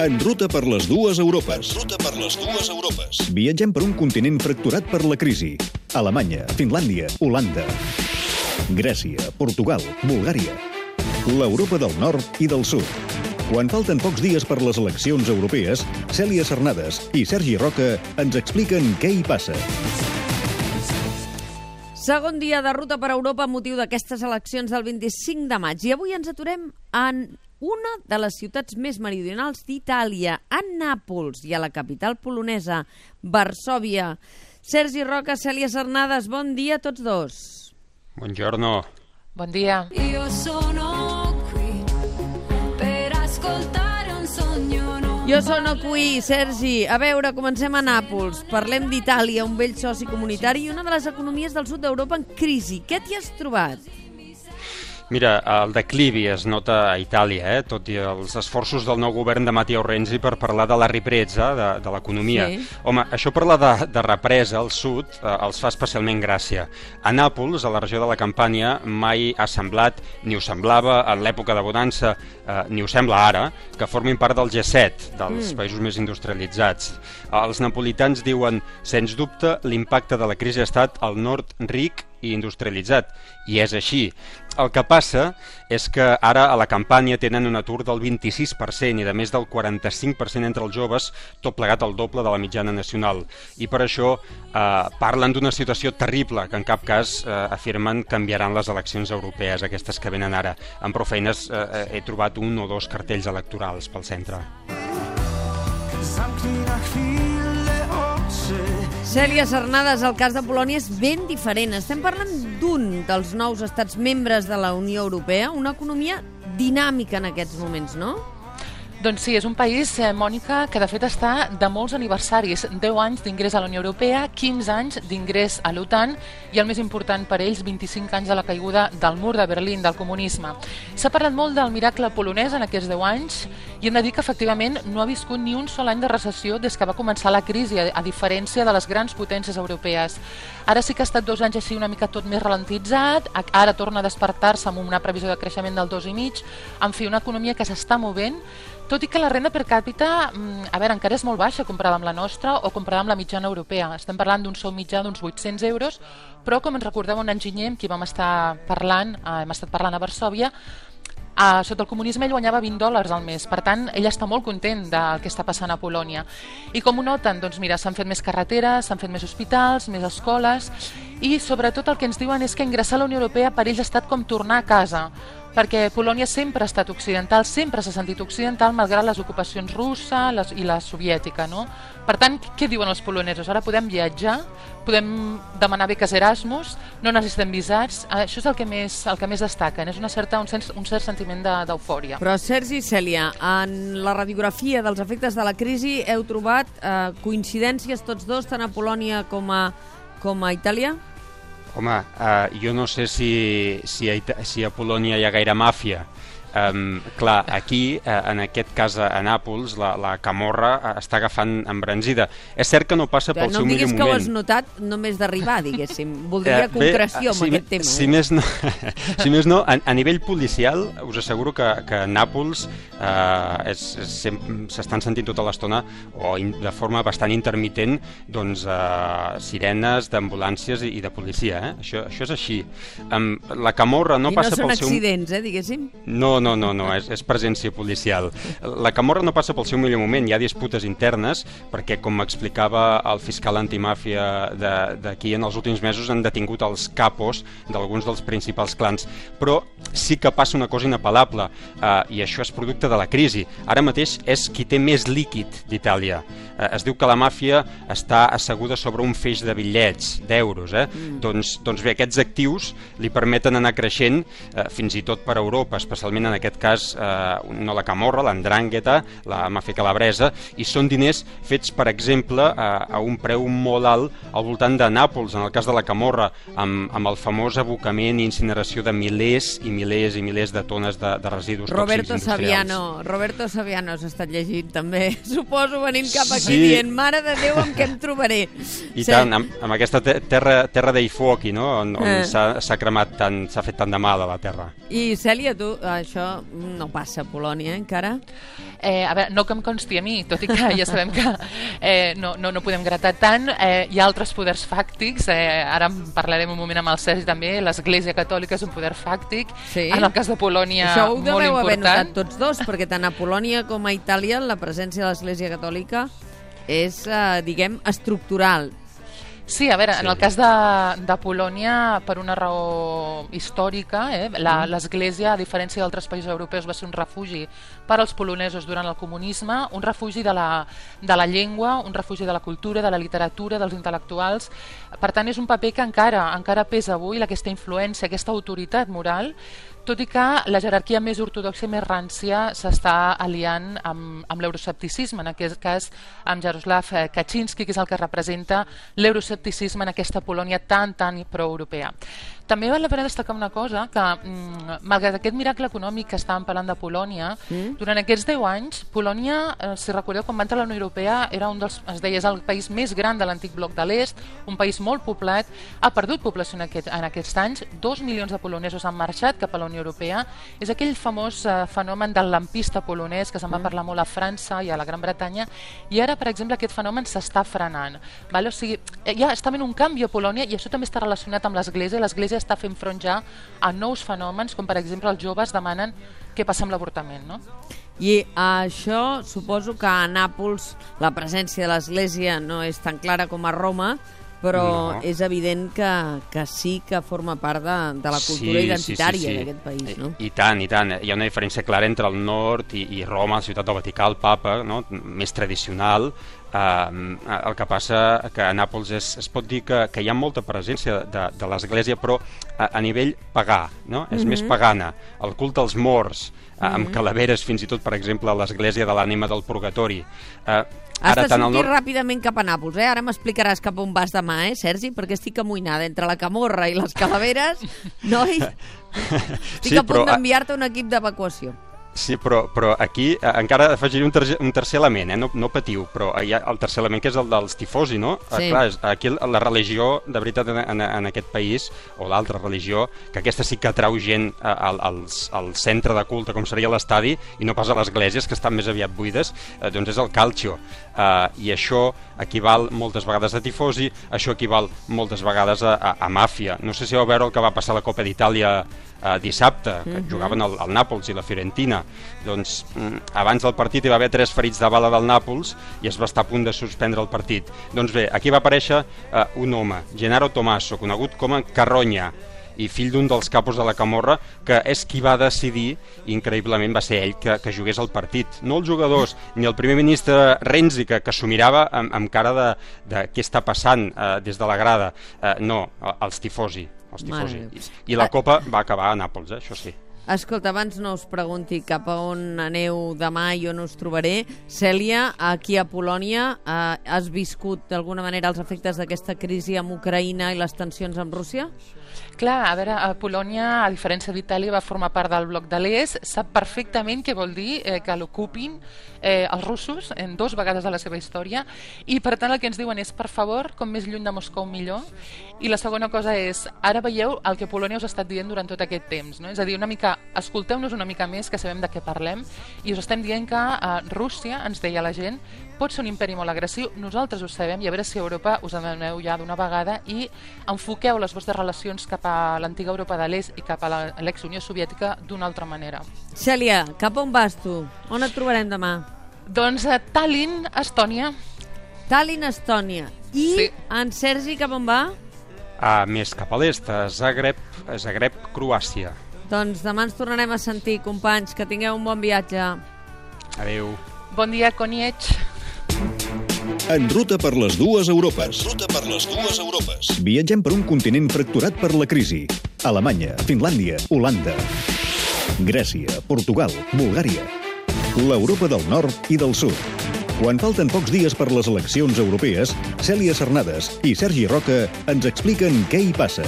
En ruta per les dues Europes. En ruta per les dues Europes. Viatgem per un continent fracturat per la crisi. Alemanya, Finlàndia, Holanda, Grècia, Portugal, Bulgària. L'Europa del nord i del sud. Quan falten pocs dies per les eleccions europees, Cèlia Cernades i Sergi Roca ens expliquen què hi passa. Segon dia de ruta per Europa amb motiu d'aquestes eleccions del 25 de maig. I avui ens aturem en una de les ciutats més meridionals d'Itàlia, a Nàpols i a la capital polonesa, Varsòvia. Sergi Roca, Cèlia Cernades, bon dia a tots dos. Buongiorno. Bon dia. Io sono qui per ascoltare un sogno. Jo sono qui, Sergi. A veure, comencem a Nàpols. Parlem d'Itàlia, un vell soci comunitari i una de les economies del sud d'Europa en crisi. Què t'hi has trobat? Mira, el declivi es nota a Itàlia, eh? tot i els esforços del nou govern de Matteo Renzi per parlar de la ripresa de, de l'economia. Sí. Home, això parlar de, de represa al sud eh, els fa especialment gràcia. A Nàpols, a la regió de la Campània, mai ha semblat, ni ho semblava en l'època de bonança, eh, ni ho sembla ara, que formin part del G7, dels mm. països més industrialitzats. Els napolitans diuen, sens dubte, l'impacte de la crisi ha estat al nord ric i industrialitzat, i és així. El que passa és que ara a la campanya tenen un atur del 26% i de més del 45% entre els joves, tot plegat al doble de la mitjana nacional. I per això eh, parlen d'una situació terrible que en cap cas eh, afirmen canviaran les eleccions europees, aquestes que venen ara. Amb prou feines eh, he trobat un o dos cartells electorals pel centre. Zamknij na chwilę Cèlia Cernades, el cas de Polònia és ben diferent. Estem parlant d'un dels nous estats membres de la Unió Europea, una economia dinàmica en aquests moments, no? Doncs sí, és un país, eh, Mònica, que de fet està de molts aniversaris. 10 anys d'ingrés a la Unió Europea, 15 anys d'ingrés a l'OTAN i el més important per ells, 25 anys de la caiguda del mur de Berlín, del comunisme. S'ha parlat molt del miracle polonès en aquests 10 anys i hem de dir que efectivament no ha viscut ni un sol any de recessió des que va començar la crisi, a, diferència de les grans potències europees. Ara sí que ha estat dos anys així una mica tot més ralentitzat, ara torna a despertar-se amb una previsió de creixement del 2,5, en fi, una economia que s'està movent, tot i que la renda per càpita, mm, a veure, encara és molt baixa comparada amb la nostra o comparada amb la mitjana europea. Estem parlant d'un sou mitjà d'uns 800 euros, però com ens recordeu un enginyer amb qui vam estar parlant, eh, hem estat parlant a Varsòvia, Uh, sota el comunisme ell guanyava 20 dòlars al mes, per tant, ell està molt content del que està passant a Polònia. I com ho noten? Doncs mira, s'han fet més carreteres, s'han fet més hospitals, més escoles, i sobretot el que ens diuen és que ingressar a la Unió Europea per ells ha estat com tornar a casa, perquè Polònia sempre ha estat occidental, sempre s'ha sentit occidental, malgrat les ocupacions russa les, i la soviètica, no? Per tant, què diuen els polonesos? Ara podem viatjar, podem demanar beques Erasmus, no necessitem visats, això és el que més, el que més destaquen, és una certa, un, sens, un cert sentiment de- d'eufòria. Però, Sergi i Cèlia, en la radiografia dels efectes de la crisi heu trobat eh, coincidències tots dos, tant a Polònia com a, com a Itàlia? Home, uh, jo no sé si, si, a, si a Polònia hi ha gaire màfia. Um, clar, aquí, uh, en aquest cas a, Nàpols, la, la camorra uh, està agafant embranzida. És cert que no passa pel no seu millor diguis que ho has moment. notat només d'arribar, diguéssim. Voldria Eh, bé, concreció amb si, aquest tema. Si eh? més no, si més no a, a nivell policial, us asseguro que, que Nàpols eh, sem- s'estan sentint tota l'estona, o in, de forma bastant intermitent, doncs, eh, sirenes d'ambulàncies i, i de policia. Eh? Això, això és així. Um, la camorra no I no passa són pel seu... accidents, eh, diguéssim. No, no, no, no és, és presència policial. La Camorra no passa pel seu millor moment, hi ha disputes internes, perquè, com m'explicava el fiscal antimàfia de- d'aquí, en els últims mesos han detingut els capos d'alguns dels principals clans. Però sí que passa una cosa inapel·lable, eh, i això és producte de la crisi. Ara mateix és qui té més líquid d'Itàlia. Eh, es diu que la màfia està asseguda sobre un feix de bitllets, d'euros. Eh? Mm. Doncs, doncs bé, aquests actius li permeten anar creixent eh, fins i tot per Europa, especialment en aquest cas eh, no la camorra, l'andràngueta, la màfia calabresa, i són diners fets, per exemple, a, a un preu molt alt al voltant de Nàpols, en el cas de la camorra, amb, amb el famós abocament i incineració de milers i milers i milers de tones de, de residus Roberto tòxics industrials. Saviano, Roberto Saviano s'ha estat llegint també, suposo, venint cap aquí Sí. dient, mare de Déu, amb què em trobaré? I Sí. tant, amb, amb aquesta te terra, terra dei fuochi, no? on, on Eh. s'ha s'ha cremat tant, s'ha fet tant de mal a la terra. I Cèlia, tu, això això no passa a Polònia, eh, encara. Eh, a veure, no que em consti a mi, tot i que ja sabem que eh, no, no, no podem gratar tant. Eh, hi ha altres poders fàctics, eh, ara en parlarem un moment amb el Sergi també, l'Església Catòlica és un poder fàctic. Sí. En el cas de Polònia, Això ho molt deveu haver important. notat tots dos, perquè tant a Polònia com a Itàlia la presència de l'Església Catòlica és, eh, diguem, estructural. Sí, a veure, Sí. en el cas de, de Polònia, per una raó històrica, eh, la- l'Església, a diferència d'altres països europeus, va ser un refugi per als polonesos durant el comunisme, un refugi de la, de la llengua, un refugi de la cultura, de la literatura, dels intel·lectuals. Per tant, és un paper que encara encara pesa avui, aquesta influència, aquesta autoritat moral, tot i que la jerarquia més ortodoxa i més rància s'està aliant amb, amb l'euroscepticisme, en aquest cas amb Jaroslav eh, Kaczynski, que és el que representa l'euroscepticisme en aquesta Polònia tan, tan proeuropea. També val la pena destacar una cosa, que mm, malgrat aquest miracle econòmic que estàvem parlant de Polònia, mm. durant aquests 10 anys, Polònia, eh, si recordeu, quan va entrar a la Unió Europea, era un dels, es deia, és el país més gran de l'antic bloc de l'est, un país molt poblat, ha perdut població en, aquest, en aquests anys, dos milions de polonesos han marxat cap a la Unió Europea, és aquell famós eh, fenomen del lampista polonès que se'n va parlar molt a França i a la Gran Bretanya, i ara, per exemple, aquest fenomen s'està frenant. Vale? O sigui, eh, ja està havent un canvi a Polònia i això també està relacionat amb l'Església. L'Església està fent front ja a nous fenòmens, com per exemple els joves demanen què passa amb l'avortament. No? I això suposo que a Nàpols la presència de l'Església no és tan clara com a Roma, però No. és evident que, que sí que forma part de, de la cultura identitària d'aquest país, no? I, I tant, i tant. Hi ha una diferència clara entre el nord i, i Roma, la ciutat del Vaticà, el papa, no? més tradicional. Uh, el que passa que a Nàpols és, es pot dir que, que hi ha molta presència de, de l'Església, però a, a nivell pagà, no? és Mhm. més pagana. El culte als morts, uh, amb calaveres, fins i tot, per exemple, a l'Església de l'ànima del purgatori. Uh, Has de tant al sortir nord... ràpidament cap a Nàpols, eh? Ara m'explicaràs cap on vas demà, eh, Sergi? Perquè estic amoïnada entre la camorra i les calaveres, noi. Estic Sí, a punt però, d'enviar-te un equip d'evacuació. Sí, però, però aquí eh, encara afegiré un, tercer, un tercer element, eh? no, no patiu, però hi ha el tercer element que és el dels tifosi, no? Eh, Sí. clar, és- aquí la religió, de veritat, en, en, en aquest país, o l'altra religió, que aquesta sí que atrau gent eh, al, als, al centre de culte, com seria l'estadi, i no pas a les esglésies, que estan més aviat buides, eh, doncs és el calcio. Eh, I això equival moltes vegades a tifosi, això equival moltes vegades a, a, a màfia. No sé si vau veure el que va passar a la Copa d'Itàlia eh, dissabte, que jugaven el, el Nàpols i la Fiorentina. Doncs mm, abans del partit hi va haver tres ferits de bala del Nàpols i es va estar a punt de suspendre el partit. Doncs bé, aquí va aparèixer eh, un home, Gennaro Tomaso, conegut com a Carronya, i fill d'un dels capos de la Camorra, que és qui va decidir, increïblement va ser ell que, que jugués el partit. No els jugadors, ni el primer ministre Renzi, que, que s'ho mirava amb, amb cara de, de què està passant eh, des de la grada. Eh, no, els tifosi. Els tifosi. I, I la Copa va acabar a Nàpols, eh, això sí. Escolta, abans no us pregunti cap a on aneu demà i on us trobaré. Cèlia, aquí a Polònia, eh, has viscut d'alguna manera els efectes d'aquesta crisi amb Ucraïna i les tensions amb Rússia? Clar, a veure, a Polònia, a diferència d'Itàlia, va formar part del bloc de l'est, sap perfectament què vol dir eh, que l'ocupin eh, els russos en dos vegades a la seva història. I per tant el que ens diuen és, per favor, com més lluny de Moscou millor. I la segona cosa és, ara veieu el que Polònia us ha estat dient durant tot aquest temps, no? és a dir, una mica, escolteu-nos una mica més que sabem de què parlem. I us estem dient que eh, Rússia, ens deia la gent, pot ser un imperi molt agressiu, nosaltres ho sabem i a veure si Europa us adoneu ja d'una vegada i enfoqueu les vostres relacions cap a l'antiga Europa de l'Est i cap a l'ex-Unió Soviètica d'una altra manera. Cèlia, cap on vas tu? On et trobarem demà? Doncs a Tallinn, Estònia. Tallinn, Estònia. I Sí. en Sergi cap on va? A més cap a l'est, a Zagreb, a Zagreb, Croàcia. Doncs demà ens tornarem a sentir, companys. Que tingueu un bon viatge. Adeu. Bon dia, Coniech. En ruta per les dues Europes. En ruta per les dues Europes. Viatgem per un continent fracturat per la crisi. Alemanya, Finlàndia, Holanda. Grècia, Portugal, Bulgària. L'Europa del nord i del sud. Quan falten pocs dies per les eleccions europees, Cèlia Cernades i Sergi Roca ens expliquen què hi passa.